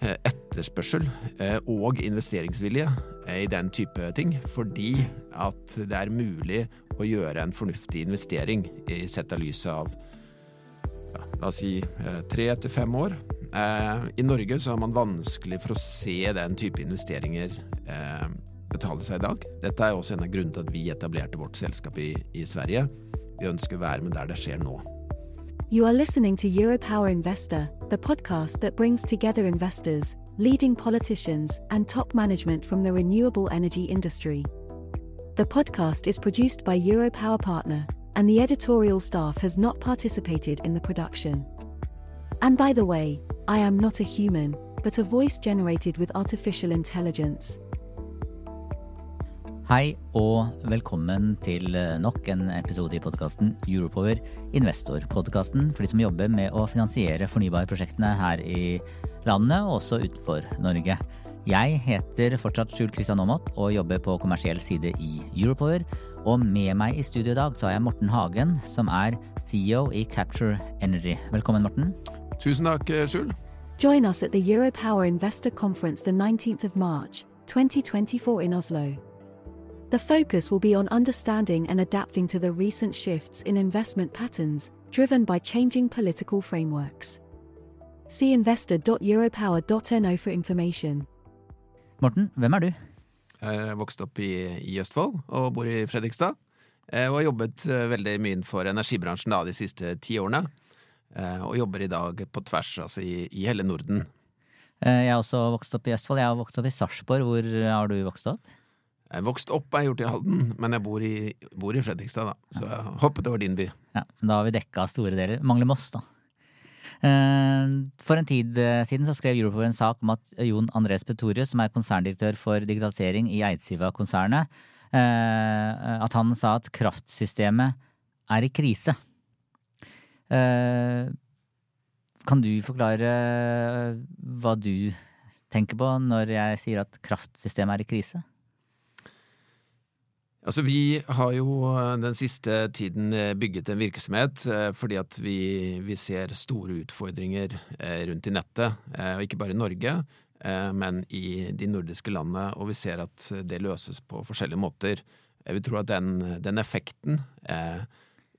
etterspørsel eh, og investeringsvilje eh, i den type ting, fordi at det er mulig å gjøre en fornuftig investering i sett av lyset av ja, la oss si eh, tre til fem år. Eh, I Norge så har man vanskelig for å se den type investeringer eh, betale seg i dag. Dette er også en av grunnene til at vi etablerte vårt selskap i, i Sverige. Vi ønsker å være med der det skjer nå. You are listening to Europower Investor, the podcast that brings together investors, leading politicians, and top management from the renewable energy industry. The podcast is produced by Europower Partner, and the editorial staff has not participated in the production. And by the way, I am not a human, but a voice generated with artificial intelligence. Hei og velkommen til nok en episode i podkasten Europower Investor-podkasten for de som jobber med å finansiere fornybarprosjektene her i landet og også utenfor Norge. Jeg heter fortsatt Skjul Kristian Aamodt og jobber på kommersiell side i Europower. Og med meg i studio i dag så har jeg Morten Hagen, som er CEO i Capture Energy. Velkommen, Morten. Tusen takk, Skjul. Join us at the Europower Investor Conference the 19th of March, 2024 in Oslo. The focus will be on understanding and adapting to the recent shifts in investment patterns driven by changing political frameworks. See investor.europower.no for information. Morten, hvem er du? Jeg vokste opp i, i Østfold og bor i Fredrikstad. Og har jobbet veldig mye innenfor energibransjen da, de siste ti årene. Og jobber i dag på tvers, altså i, i hele Norden. Jeg har også vokst opp i Østfold. Jeg har vokst opp i Sarpsborg. Hvor har du vokst opp? Jeg vokste opp er gjort i Halden, men jeg bor i, bor i Fredrikstad, da. Så jeg hoppet over din by. Ja, Da har vi dekka store deler. Mangler Moss, da. For en tid siden så skrev Europower en sak om at Jon Andres Petorius, som er konserndirektør for digitalisering i Eidsiva-konsernet, at han sa at kraftsystemet er i krise. Kan du forklare hva du tenker på når jeg sier at kraftsystemet er i krise? Altså, vi har jo den siste tiden bygget en virksomhet fordi at vi, vi ser store utfordringer rundt i nettet, og ikke bare i Norge, men i de nordiske landene, og vi ser at det løses på forskjellige måter. Vi tror at den, den effekten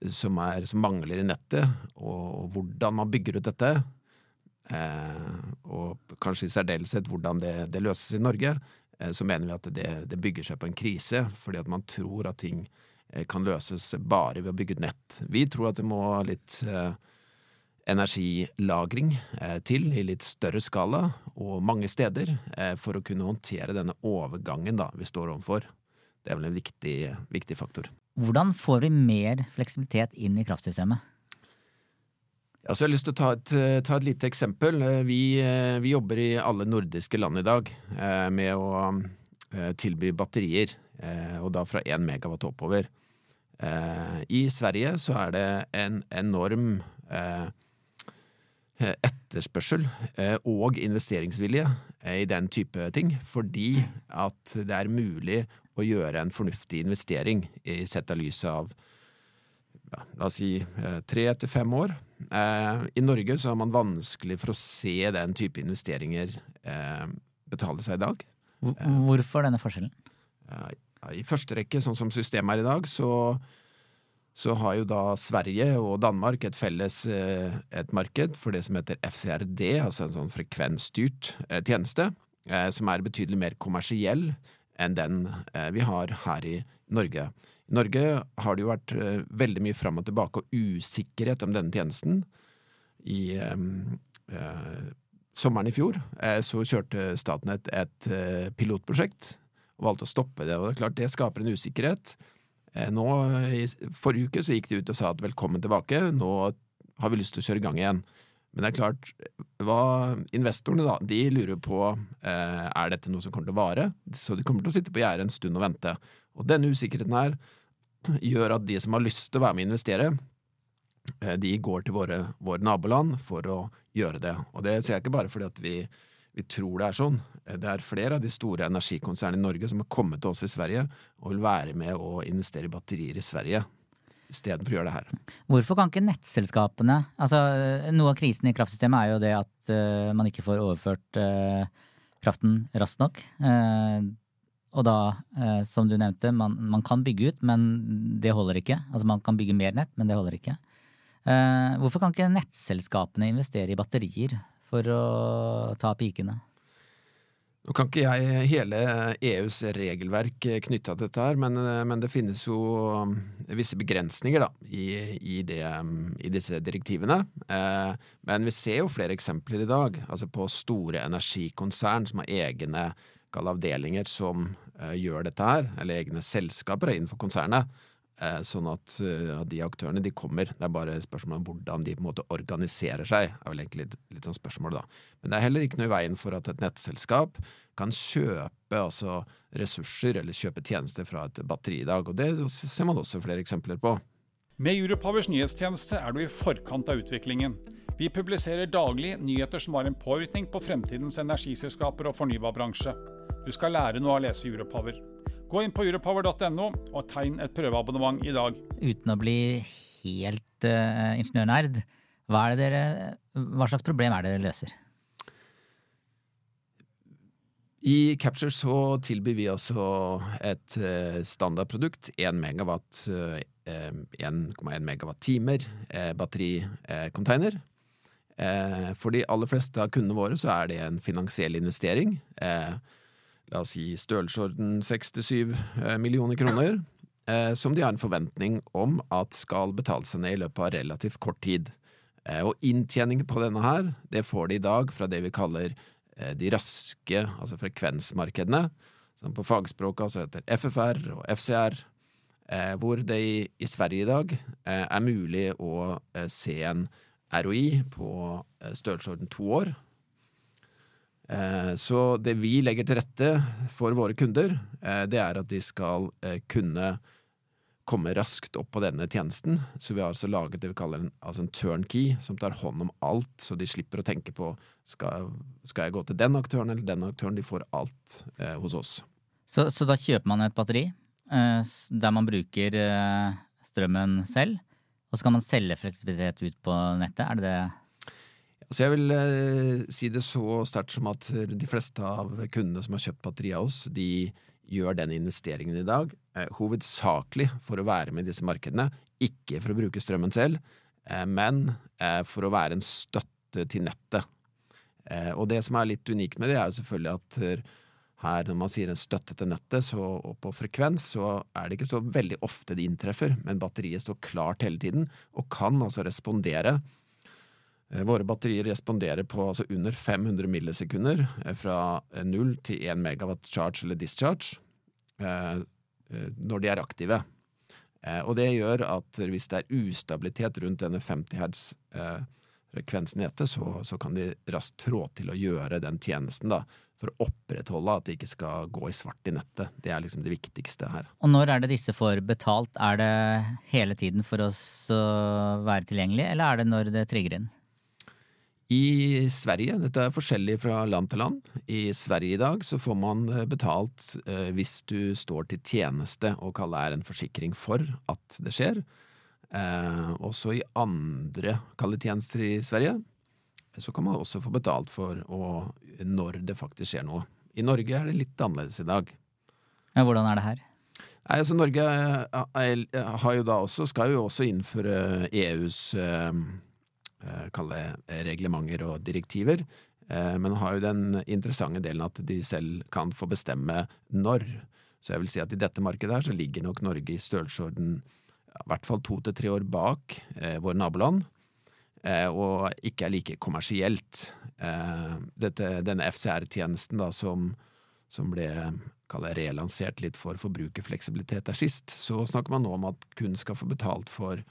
som, er, som, mangler i nettet, og hvordan man bygger ut dette, og kanskje i særdeleshet hvordan det, det løses i Norge, så mener vi at det, det, bygger seg på en krise, fordi at man tror at ting kan løses bare ved å bygge ut nett. Vi tror at det må litt eh, energilagring eh, til i litt større skala og mange steder eh, for å kunne håndtere denne overgangen da, vi står overfor. Det er vel en viktig, viktig faktor. Hvordan får vi mer fleksibilitet inn i kraftsystemet? Ja, jeg har lyst til å ta et, ta et lite eksempel. Vi, vi, jobber i alle nordiske land i dag eh, med å eh, tilby batterier, eh, og da fra 1 megawatt oppover. I Sverige så er det en enorm etterspørsel og investeringsvilje i den type ting, fordi at det er mulig å gjøre en fornuftig investering i sett av lyset av ja, la oss si tre til fem år. Eh, I Norge så har man vanskelig for å se den type investeringer eh, betale seg i dag. Hvorfor denne forskjellen? Eh, I første rekke, sånn som systemet er i dag, så, så har jo da Sverige og Danmark et felles eh, et marked for det som heter FCRD, altså en sånn frekvensstyrt eh, tjeneste, eh, som er betydelig mer kommersiell enn den vi har her i Norge. I Norge har det jo vært uh, veldig mye fram og tilbake og usikkerhet om denne tjenesten. I uh, sommeren i fjor uh, så kjørte Statnett et pilotprosjekt og valgte å stoppe det. og det er klart Det skaper en usikkerhet. nå, I forrige uke så gikk de ut og sa at velkommen tilbake, nå har vi lyst til å kjøre i gang igjen. Men det er klart, hva investorene da, de lurer på eh, er dette noe som kommer til å vare, så de kommer til å sitte på gjerdet en stund og vente. Og denne usikkerheten her gjør at de som har lyst til å være med og investere, eh, de går til våre, våre, naboland for å gjøre det. Og det sier jeg ikke bare fordi at vi, vi tror det er sånn. Det er flere av de store energikonsernene i Norge som har kommet til oss i Sverige og vil være med å investere i batterier i Sverige istedenfor å gjøre det her. Hvorfor kan ikke nettselskapene altså Noe av krisen i kraftsystemet er jo det at uh, man ikke får overført uh, kraften raskt nok. Uh, og da, som du nevnte, man, man, kan bygge ut, men det holder ikke. Altså man kan bygge mer nett, men det holder ikke. hvorfor kan ikke nettselskapene investere i batterier for å ta pikene? Nå kan ikke jeg hele EUs regelverk knytta til dette her, men, men, det finnes jo um, visse begrensninger da, i, i, det, um, i disse direktivene. Eh, men vi ser jo flere eksempler i dag, altså på store energikonsern som har egne avdelinger som eh, gjør dette her, eller egne selskaper innenfor konsernet. Eh, sånn at, eh, de aktørene de kommer. Det er bare spørsmål om hvordan de på en måte organiserer seg. er vel egentlig litt, litt sånn spørsmål da. Men det er heller ikke noe i veien for at et nettselskap kan kjøpe altså ressurser eller kjøpe tjenester fra et batteri i dag. Og det ser man også flere eksempler på. Med Europowers nyhetstjeneste er du i forkant av utviklingen. Vi publiserer daglig nyheter som har en påvirkning på fremtidens energiselskaper og fornybarbransje. Du skal lære noe av å lese Europower. Gå inn på europower.no og tegn et prøveabonnement i dag. Uten å bli helt uh, ingeniørnerd, hva, dere, hva slags problem er det dere løser? I Capture så tilbyr vi altså et uh, standardprodukt, 1 megawatt, uh, 1,1 megawatt-timer uh, battericontainer. Uh, for de aller fleste av kundene våre så er det en finansiell investering. Uh, la oss si størrelsesorden seks til syv eh, millioner kroner, eh, som de har en forventning om at skal betale seg ned i løpet av relativt kort tid. Eh, og inntjeningen på denne her, det får de i dag fra det vi kaller de raske, altså frekvensmarkedene, som på fagspråket altså heter FFR og FCR, hvor det i Sverige i dag er mulig å se en ROI på størrelsesorden to år, Eh, så det vi legger til rette for våre kunder, eh, det er at de skal eh, kunne komme raskt opp på denne tjenesten. Så vi har altså laget det vi kaller en, altså en turnkey, som tar hånd om alt, så de slipper å tenke på skal, skal jeg gå til den aktøren eller den aktøren. De får alt eh, hos oss. Så, så, da kjøper man et batteri eh, der man bruker eh, strømmen selv, og så kan man selge fleksibilitet ut på nettet? Er det det Altså jeg vil eh, si det så sterkt som at de fleste av kundene som har kjøpt batteri av oss, de gjør den investeringen i dag eh, hovedsakelig for å være med i disse markedene, ikke for å bruke strømmen selv, eh, men eh, for å være en støtte til nettet. Eh, og det som er litt unikt med det, er jo selvfølgelig at her når man sier en støtte til nettet, så, og på frekvens, så er det ikke så veldig ofte det inntreffer, men batteriet står klart hele tiden og kan altså respondere Eh, våre batterier responderer på altså under 500 millisekunder eh, fra 0 eh, til 1 megawatt charge eller discharge når de er aktive. Og det gjør at hvis det er ustabilitet rundt denne 50 hertz frekvensen i nettet, så, så, kan de raskt trå til å gjøre den tjenesten da, for å opprettholde at det ikke skal gå i svart i nettet. Det er liksom det viktigste her. Og når er det disse får betalt? Er det hele tiden for oss å være tilgjengelig, eller er det når det trigger inn? I Sverige, dette er forskjellig fra land til land, i Sverige i dag så får man eh, betalt eh, hvis du står til tjeneste og kaller er en forsikring for at det skjer. Eh, også i andre kalletjenester i Sverige så kan man også få betalt for å, når det faktisk skjer noe. I Norge er det litt annerledes i dag. Ja, hvordan er det her? Nei, altså Norge er, har jo da også, skal jo også innføre EUs eh, det reglementer og direktiver, eh, men har jo den interessante delen at de selv kan få bestemme når. Så jeg vil si at i dette markedet her så ligger nok Norge i størrelsesorden i hvert fall to til tre år bak eh, våre naboland, eh, og ikke er like kommersielt. Eh, dette, denne FCR-tjenesten som, som ble relansert litt for forbrukerfleksibilitet der sist, så snakker man nå om at kun skal få betalt for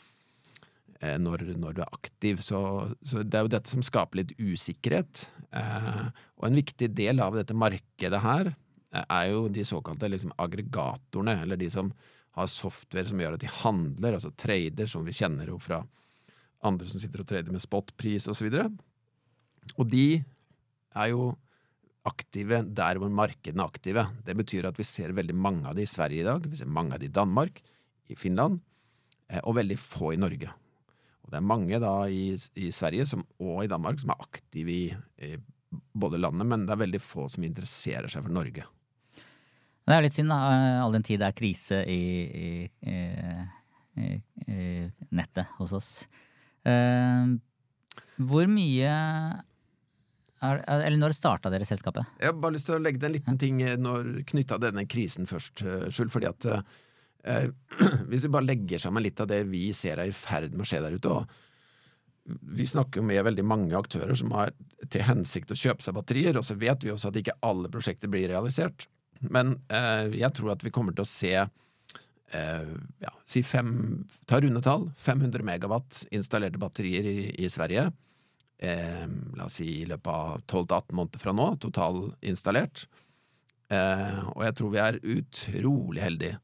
eh, når, når, du er aktiv. Så, så, det er jo dette som skaper litt usikkerhet. Eh, og en viktig del av dette markedet her eh, er jo de såkalte liksom, aggregatorene, eller de som har software som gjør at de handler, altså trader, som vi kjenner jo fra andre som sitter og trader med spotpris osv. Og, og de er jo aktive der hvor markedene er aktive. Det betyr at vi ser veldig mange av de i Sverige i dag, vi ser mange av de i Danmark, i Finland, eh, og veldig få i Norge. Og det er mange da i, i Sverige som, og i Danmark som er aktive i, i, både landet, men det er veldig få som interesserer seg for Norge. Det er litt synd, da, all den tid det er krise i, i, i nettet hos oss. Uh, hvor mye er, eller når starta dere selskapet? Jeg har bare lyst til å legge til en liten ting knytta til denne krisen først, Skjul. fordi at eh, Hvis vi bare legger sammen litt av det vi ser er i ferd med å skje der ute og Vi snakker jo med veldig mange aktører som har til hensikt å kjøpe seg batterier, og så vet vi også at ikke alle prosjekter blir realisert. Men eh, jeg tror at vi kommer til å se eh, ja, si fem, ta rundetall, 500 megawatt installerte batterier i, i Sverige eh, la oss si i løpet av 12-18 måneder fra nå, totalinstallert. Eh, og jeg tror vi er utrolig heldige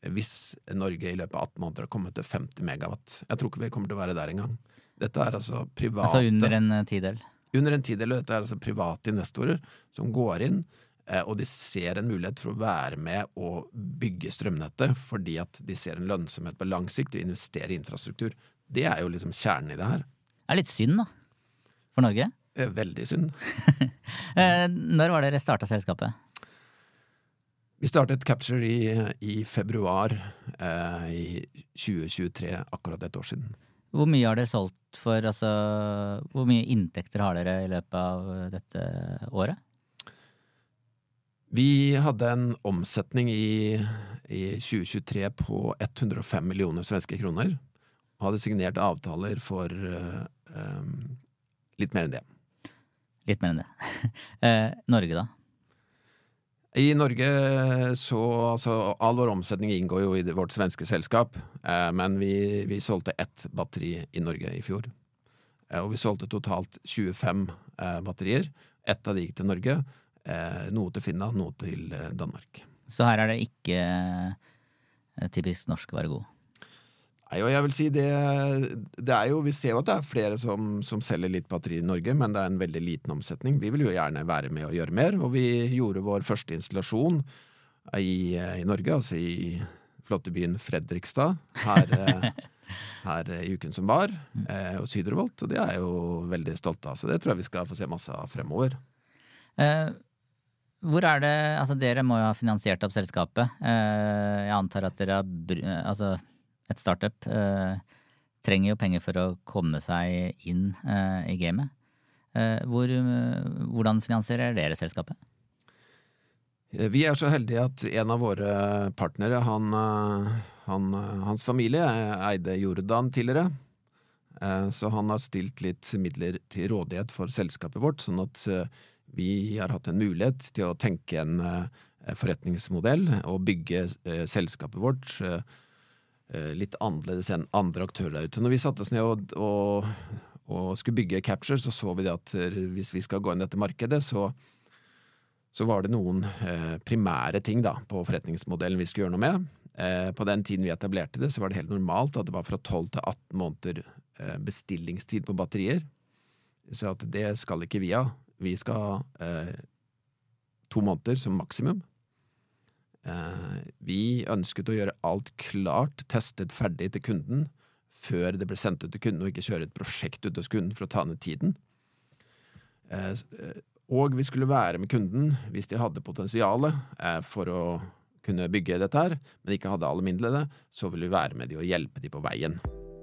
hvis Norge i løpet av 18 måneder har kommet til 50 megawatt. Jeg tror ikke vi kommer til å være der engang. Dette er altså private Altså under en eh, tidel? Under en tidel, og dette er altså private investorer som går inn, og de ser en mulighet for å være med og bygge strømnettet fordi at de ser en lønnsomhet på lang sikt og investere i infrastruktur. Det er jo liksom kjernen i det her. Det er litt synd, da for Norge? Eh, veldig synd. Eh, når var det dere starta selskapet? Vi startet Capture i, i februar eh, i 2023, akkurat et år siden. Hvor mye har dere solgt for, altså Hvor mye inntekter har dere i løpet av dette året? Vi hadde en omsetning i, i 2023 på 105 millioner svenske kroner. Og hadde signert avtaler for uh, Litt mer enn det. Litt mer enn det. Eh, Norge, da? I Norge så altså All vår omsetning inngår jo i vårt svenske selskap, eh, men vi, vi, solgte ett batteri i Norge i fjor. Eh, og vi solgte totalt 25 eh, batterier. Ett av de gikk til Norge, noe til Finland, noe til eh, Danmark. Så her er det ikke typisk norsk å være god? Nei, og jeg vil si det, det er jo, Vi ser jo at det er flere som, som selger litt batteri i Norge, men det er en veldig liten omsetning. Vi vil jo gjerne være med og gjøre mer, og vi gjorde vår første installasjon i, i Norge, altså i flotte byen Fredrikstad, her, her i uken som var, og Sydrevolt, og det er jeg jo veldig stolt av. Så det tror jeg vi skal få se masse av fremover. Eh, hvor er det, altså Dere må jo ha finansiert opp selskapet. Eh, jeg antar at dere har altså et startup eh, trenger jo penger for å komme seg inn eh, i gamet. Eh, hvor, hvordan finansierer dere selskapet? Vi er så heldige at en av våre partnere, han, han, hans familie, eide Jordan tidligere. Så han har stilt litt midler til rådighet for selskapet vårt, sånn at vi har hatt en mulighet til å tenke en forretningsmodell og bygge selskapet vårt Eh, litt annerledes enn andre aktører der ute. Når vi satte oss ned og, og, og, skulle bygge Capture, så så vi det at eh, hvis vi skal gå inn i dette markedet, så, så var det noen eh, primære ting da, på forretningsmodellen vi skulle gjøre noe med. Eh, på den tiden vi etablerte det, så var det helt normalt at det var fra 12 til 18 måneder eh, bestillingstid på batterier. Så at det skal ikke vi ha. Vi skal ha eh, to måneder som maksimum. Eh, vi ønsket å gjøre alt klart, testet ferdig til kunden, før det ble sendt ut til kunden, og ikke kjøre et prosjekt ut hos kunden for å ta ned tiden. Eh, eh, og vi skulle være med kunden hvis de hadde potensialet for å kunne bygge dette her, men ikke hadde alle midlene, så ville vi være med de og hjelpe de på veien.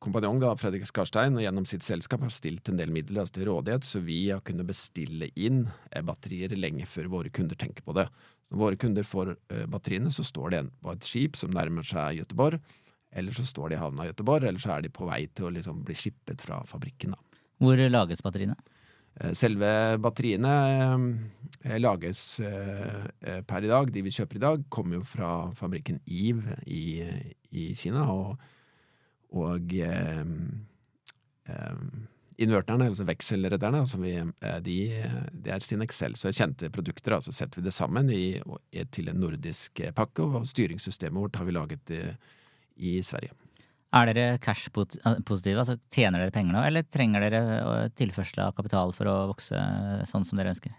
kompanjong, da, Fredrik Skarstein, og gjennom sitt selskap har stilt en del midler altså, til rådighet, så vi har kunnet bestille inn eh, batterier lenge før våre kunder tenker på det. Så når våre kunder får eh, batteriene, så står det på et skip som nærmer seg Gøteborg, eller så står de i havna i Gøteborg, eller så er de på vei til å liksom bli skippet fra fabrikken. da. Hvor lages batteriene? Eh, selve batteriene eh, lages eh, per i dag, de vi kjøper i dag, kommer jo fra fabrikken Eve i, i Kina. Og, og eh, eh, inverterne, altså vekselredderne, altså vi, de, de er sin Excel, så kjente produkter. Så setter vi det sammen i, til en nordisk pakke, og styringssystemet vårt har vi laget i, i Sverige. Er dere cash-positive, altså tjener dere penger nå, eller trenger dere eh, tilførsel av kapital for å vokse sånn som dere ønsker?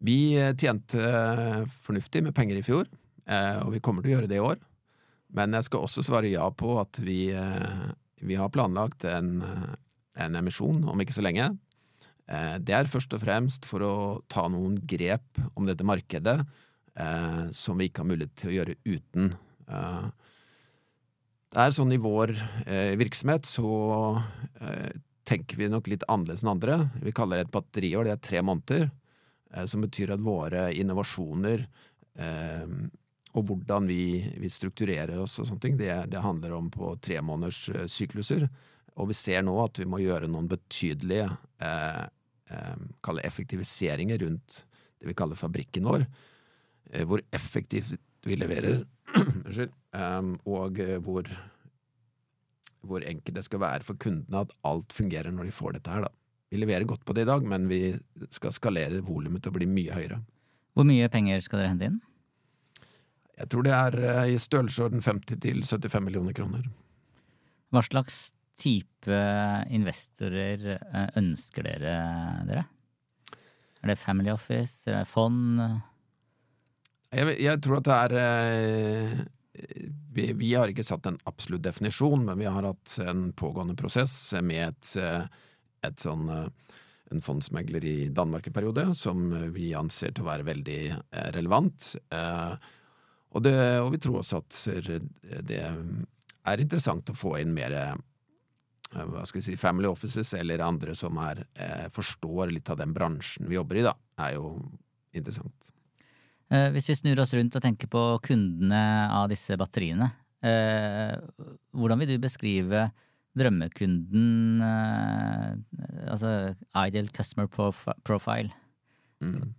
Vi eh, tjente eh, fornuftig med penger i fjor, og vi kommer til å gjøre det i år. Men jeg skal også svare ja på at vi, vi har planlagt en, en, emisjon om ikke så lenge. Det er først og fremst for å ta noen grep om dette markedet som vi ikke har mulighet til å gjøre uten. Det er sånn i vår eh, virksomhet så eh, tenker vi nok litt annerledes enn andre. Vi kaller det et batteriår, det er tre måneder. Eh, som betyr at våre innovasjoner eh, og hvordan vi, vi, strukturerer oss og sånne ting, det, det handler om på tre måneders eh, sykluser. Og vi ser nå at vi må gjøre noen betydelige eh, effektiviseringer rundt det vi kaller fabrikken vår. hvor effektivt vi leverer. Um, og eh, hvor, hvor enkelt det skal være for kundene at alt fungerer når de får dette her, da. Vi leverer godt på det i dag, men vi skal skalere volumet til å bli mye høyere. Hvor mye penger skal dere hente inn? Jeg tror det er eh, i størrelsesorden 50 til 75 millioner kroner. Hva slags type investorer eh, ønsker dere dere? Er det Family Office, er det fond? Jeg, jeg tror at det er eh, vi, vi, har ikke satt en absolutt definisjon, men vi har hatt en pågående prosess med et, eh, et sånn eh, en fondsmegler i Danmark en periode, som vi anser til å være veldig relevant. Og, det, og, vi tror også at det er interessant å få inn mer hva skal vi si, family offices eller andre som er, forstår litt av den bransjen vi jobber i, da, er jo interessant. Eh, hvis vi snur oss rundt og tenker på kundene av disse batteriene, eh, hvordan vil du beskrive drømmekunden, eh, altså ideal customer profile? Mm.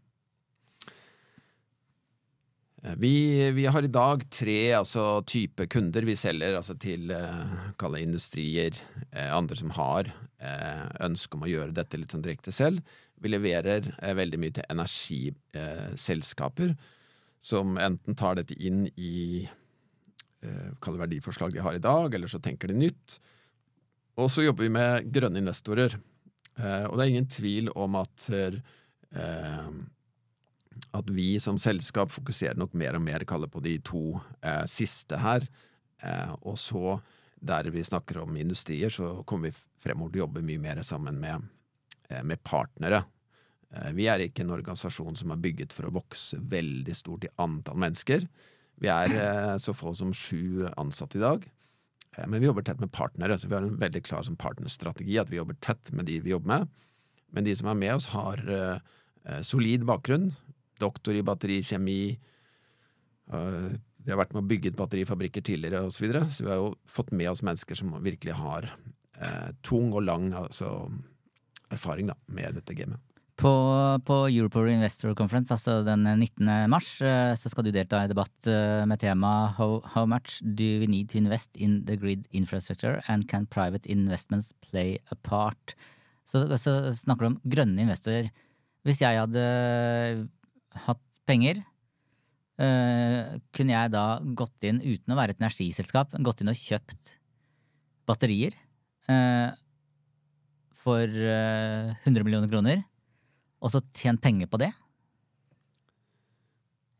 Vi, vi, har i dag tre altså, type kunder vi selger altså, til uh, industrier, eh, andre som har eh, ønske om å gjøre dette litt sånn direkte selv. Vi leverer eh, veldig mye til energiselskaper som enten tar dette inn i eh, verdiforslag de har i dag, eller så tenker de nytt. Og så jobber vi med grønne investorer. Eh, og det er ingen tvil om at eh, at vi som selskap fokuserer nok mer og mer kaller på de to eh, siste her. Eh, og så, der vi snakker om industrier, så kommer vi fremover til å jobbe mye mer sammen med Eh, med partnere. Eh, vi er ikke en organisasjon som er bygget for å vokse veldig stort i antall mennesker. Vi er eh, så få som sju ansatte i dag. Men vi jobber tett med partnere, så vi har en veldig klar partnerstrategi. At vi jobber tett med de vi jobber med. Men de som er med oss, har solid bakgrunn. Doktor i batterikjemi. de har vært med å bygge batterifabrikker tidligere osv. Så, videre. så vi har jo fått med oss mennesker som virkelig har tung og lang altså erfaring da, med dette gamet. På, på Europower Investor Conference, altså den 19. mars, eh, så skal du delta i debatt eh, med tema how, how, much do we need to invest in the grid infrastructure and can private investments play a part? Så, så snakker du om grønne investorer. Hvis jeg hadde hatt penger, øh, kunne jeg da gått inn uten å være et energiselskap, gått inn og kjøpt batterier? Øh, for 100 eh, millioner kroner, og så tjent penger på det?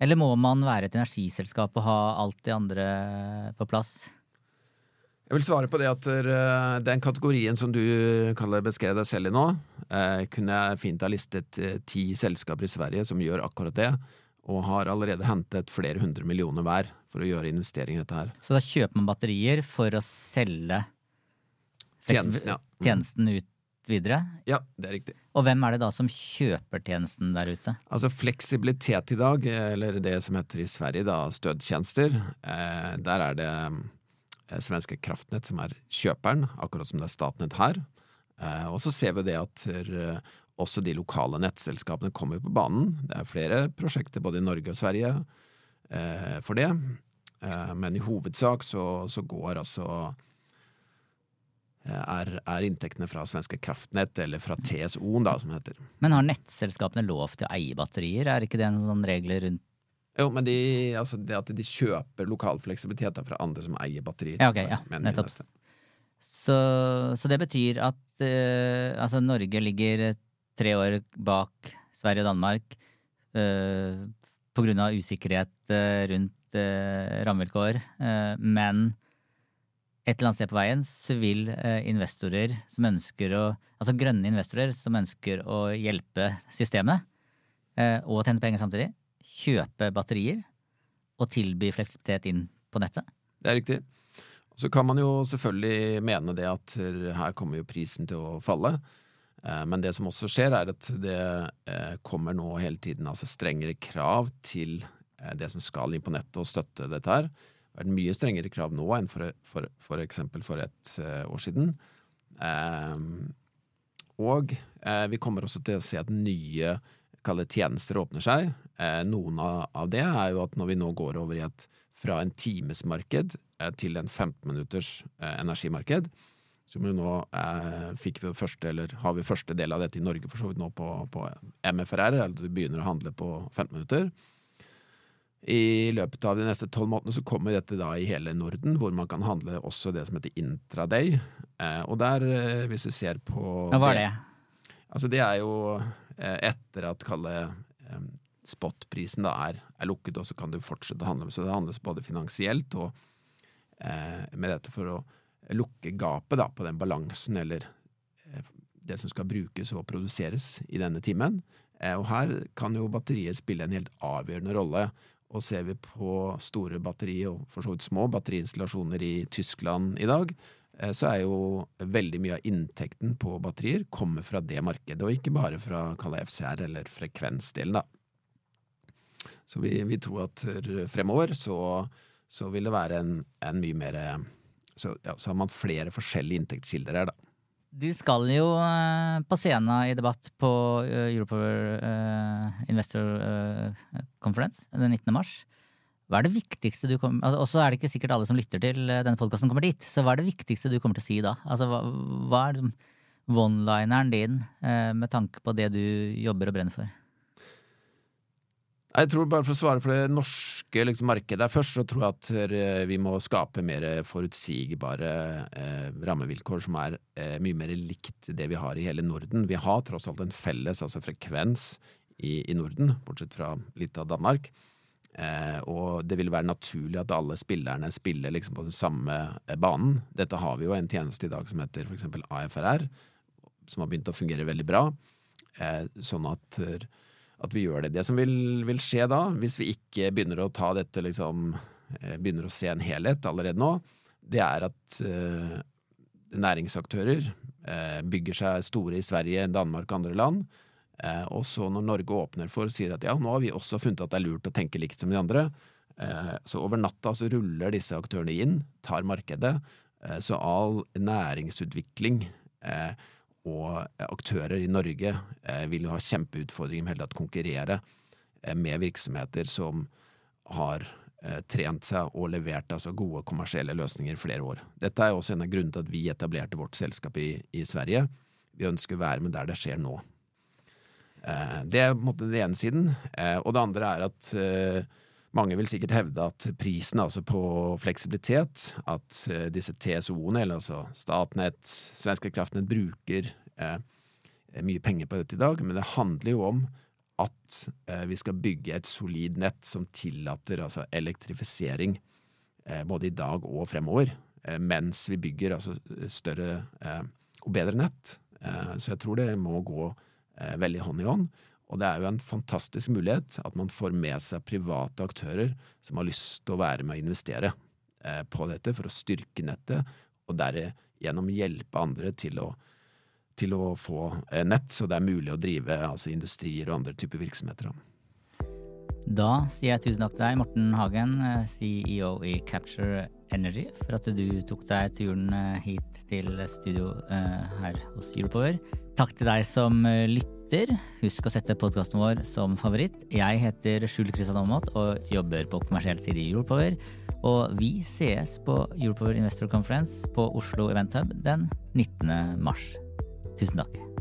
Eller må man være et energiselskap og ha alt det andre på plass? Jeg vil svare på det at eh, den kategorien som du kaller beskrev deg selv i nå, eh, kunne jeg fint ha listet ti selskaper i Sverige som gjør akkurat det, og har allerede hentet flere hundre millioner hver for å gjøre investeringer i dette her. Så da kjøper man batterier for å selge Tjenesten, ja. Mm. tjenesten ut videre. Ja, det er riktig. Og hvem er det da som kjøper tjenesten der ute? Altså fleksibilitet i dag, eller det som heter i Sverige da stødtjenester, eh, der er det eh, svenske Kraftnett som er kjøperen, akkurat som det er Statnett her. Eh, og så ser vi det at eh, også de lokale nettselskapene kommer på banen. Det er flere prosjekter både i Norge og Sverige eh, for det, eh, men i hovedsak så, så går altså er, er, inntektene fra svenske kraftnett, eller fra TSO, da, som det heter. Men har nettselskapene lov til å eie batterier, er ikke det noen regler rundt Jo, men de, altså det at de kjøper lokal fleksibilitet fra andre som eier batterier. Ja, okay, ja, nettopp. Så, så, det betyr at uh, altså Norge ligger tre år bak Sverige og Danmark uh, på grunn av usikkerhet uh, rundt rammevilkår, men et eller annet sted på veien så vil eh, investorer som ønsker å Altså grønne investorer som ønsker å hjelpe systemet, eh, og tjene penger samtidig, kjøpe batterier og tilby fleksibilitet inn på nettet. Det er riktig. Så kan man jo selvfølgelig mene det at her kommer jo prisen til å falle. Eh, men det som også skjer, er at det kommer nå hele tiden altså strengere krav til det som skal inn på nettet og støtte dette her Det har vært mye strengere krav nå enn for, for, for eksempel for et år siden. Og vi kommer også til å se at nye tjenester åpner seg. Uh, noen av, det er jo at når vi nå går over i et fra en timesmarked til en 15 minutters energimarked, som jo nå fikk vi første, eller har vi første del av dette i Norge for så vidt nå på, på MFRR, eller du begynner å handle på 15 minutter. I løpet av de neste tolv månedene så kommer dette da i hele Norden, hvor man kan handle også det som heter intraday. Eh, og der, eh, hvis du ser på Hva var det? det? Altså det er jo eh, etter at kalle eh, spotprisen da er, er, lukket, og så kan du fortsette å handle. Så det handles både finansielt og eh, med dette for å lukke gapet da på den balansen, eller eh, det som skal brukes og produseres i denne timen. Og her kan jo batterier spille en helt avgjørende rolle. Og ser vi på store batteri, og for så vidt små batteriinstallasjoner i Tyskland i dag, eh, så er jo veldig mye av inntekten på batterier kommer fra det markedet, og ikke bare fra FCR eller frekvensdelen, da. Så vi, vi tror at fremover så, så, vil det være en, en mye mer så, ja, så har man flere forskjellige inntektskilder her, da. Du skal jo uh, på scenen i debatt på uh, Europower uh, Investor Conference den 19. mars. Hva er det viktigste du kommer altså, Også er det ikke sikkert alle som lytter til denne podkasten kommer dit. Så hva er det viktigste du kommer til å si da? Altså, hva, hva er liksom one-lineren din med tanke på det du jobber og brenner for? Jeg tror bare For å svare for det norske liksom, markedet først, så tror jeg at eh, vi må skape mer forutsigbare eh, rammevilkår som er eh, mye mer likt det vi har i hele Norden. Vi har tross alt en felles altså frekvens i, i Norden, bortsett fra litt av Danmark. Eh, og det vil være naturlig at alle spillerne spiller liksom på den samme eh, banen. Dette har vi jo en tjeneste i dag som heter f.eks. AFRR, som har begynt å fungere veldig bra. Eh, sånn at at vi gjør det. Det som vil, vil, skje da, hvis vi ikke begynner å ta dette liksom eh, Begynner å se en helhet allerede nå, det er at eh, næringsaktører eh, bygger seg store i Sverige, Danmark og andre land. Eh, og så når Norge åpner for og sier at ja, nå har vi også funnet at det er lurt å tenke likt som de andre, så over natta så ruller disse aktørene inn, tar markedet. så all næringsutvikling og aktører i Norge eh, vil jo ha kjempeutfordringer med å konkurrere eh, med virksomheter som har eh, trent seg og levert altså gode kommersielle løsninger i flere år. Dette er også en av grunnene til at vi etablerte vårt selskap i, i Sverige. Vi ønsker å være med der det skjer nå. Det er på en måte den ene siden. Og det andre er at mange vil sikkert hevde at prisen altså på fleksibilitet, at uh, disse TSO-ene, eller altså Statnett, Svenske kraftnett, bruker eh, mye penger på dette i dag, men det handler jo om at eh, vi skal bygge et solid nett som tillater altså elektrifisering både i dag og fremover, mens vi bygger altså større og bedre nett. så jeg tror det må gå veldig hånd i hånd. Og det er jo en fantastisk mulighet at man får med seg private aktører som har lyst til å være med å investere eh, på dette for å styrke nettet, og gjennom hjelpe andre til å, til å få eh, nett, så det er mulig å drive altså industrier og andre typer virksomheter. Da sier jeg tusen takk til deg, Morten Hagen, eh, CEO i Capture Energy, for at du tok deg turen eh, hit til studio her hos Europower. Takk til deg som lytter. Husk å sette podkasten vår som favoritt. Jeg heter Skjul Kristian Aamodt og jobber på kommersiell side i Europower. Og vi sees på Europower Investor Conference på Oslo Event Hub den 19. mars. Tusen takk.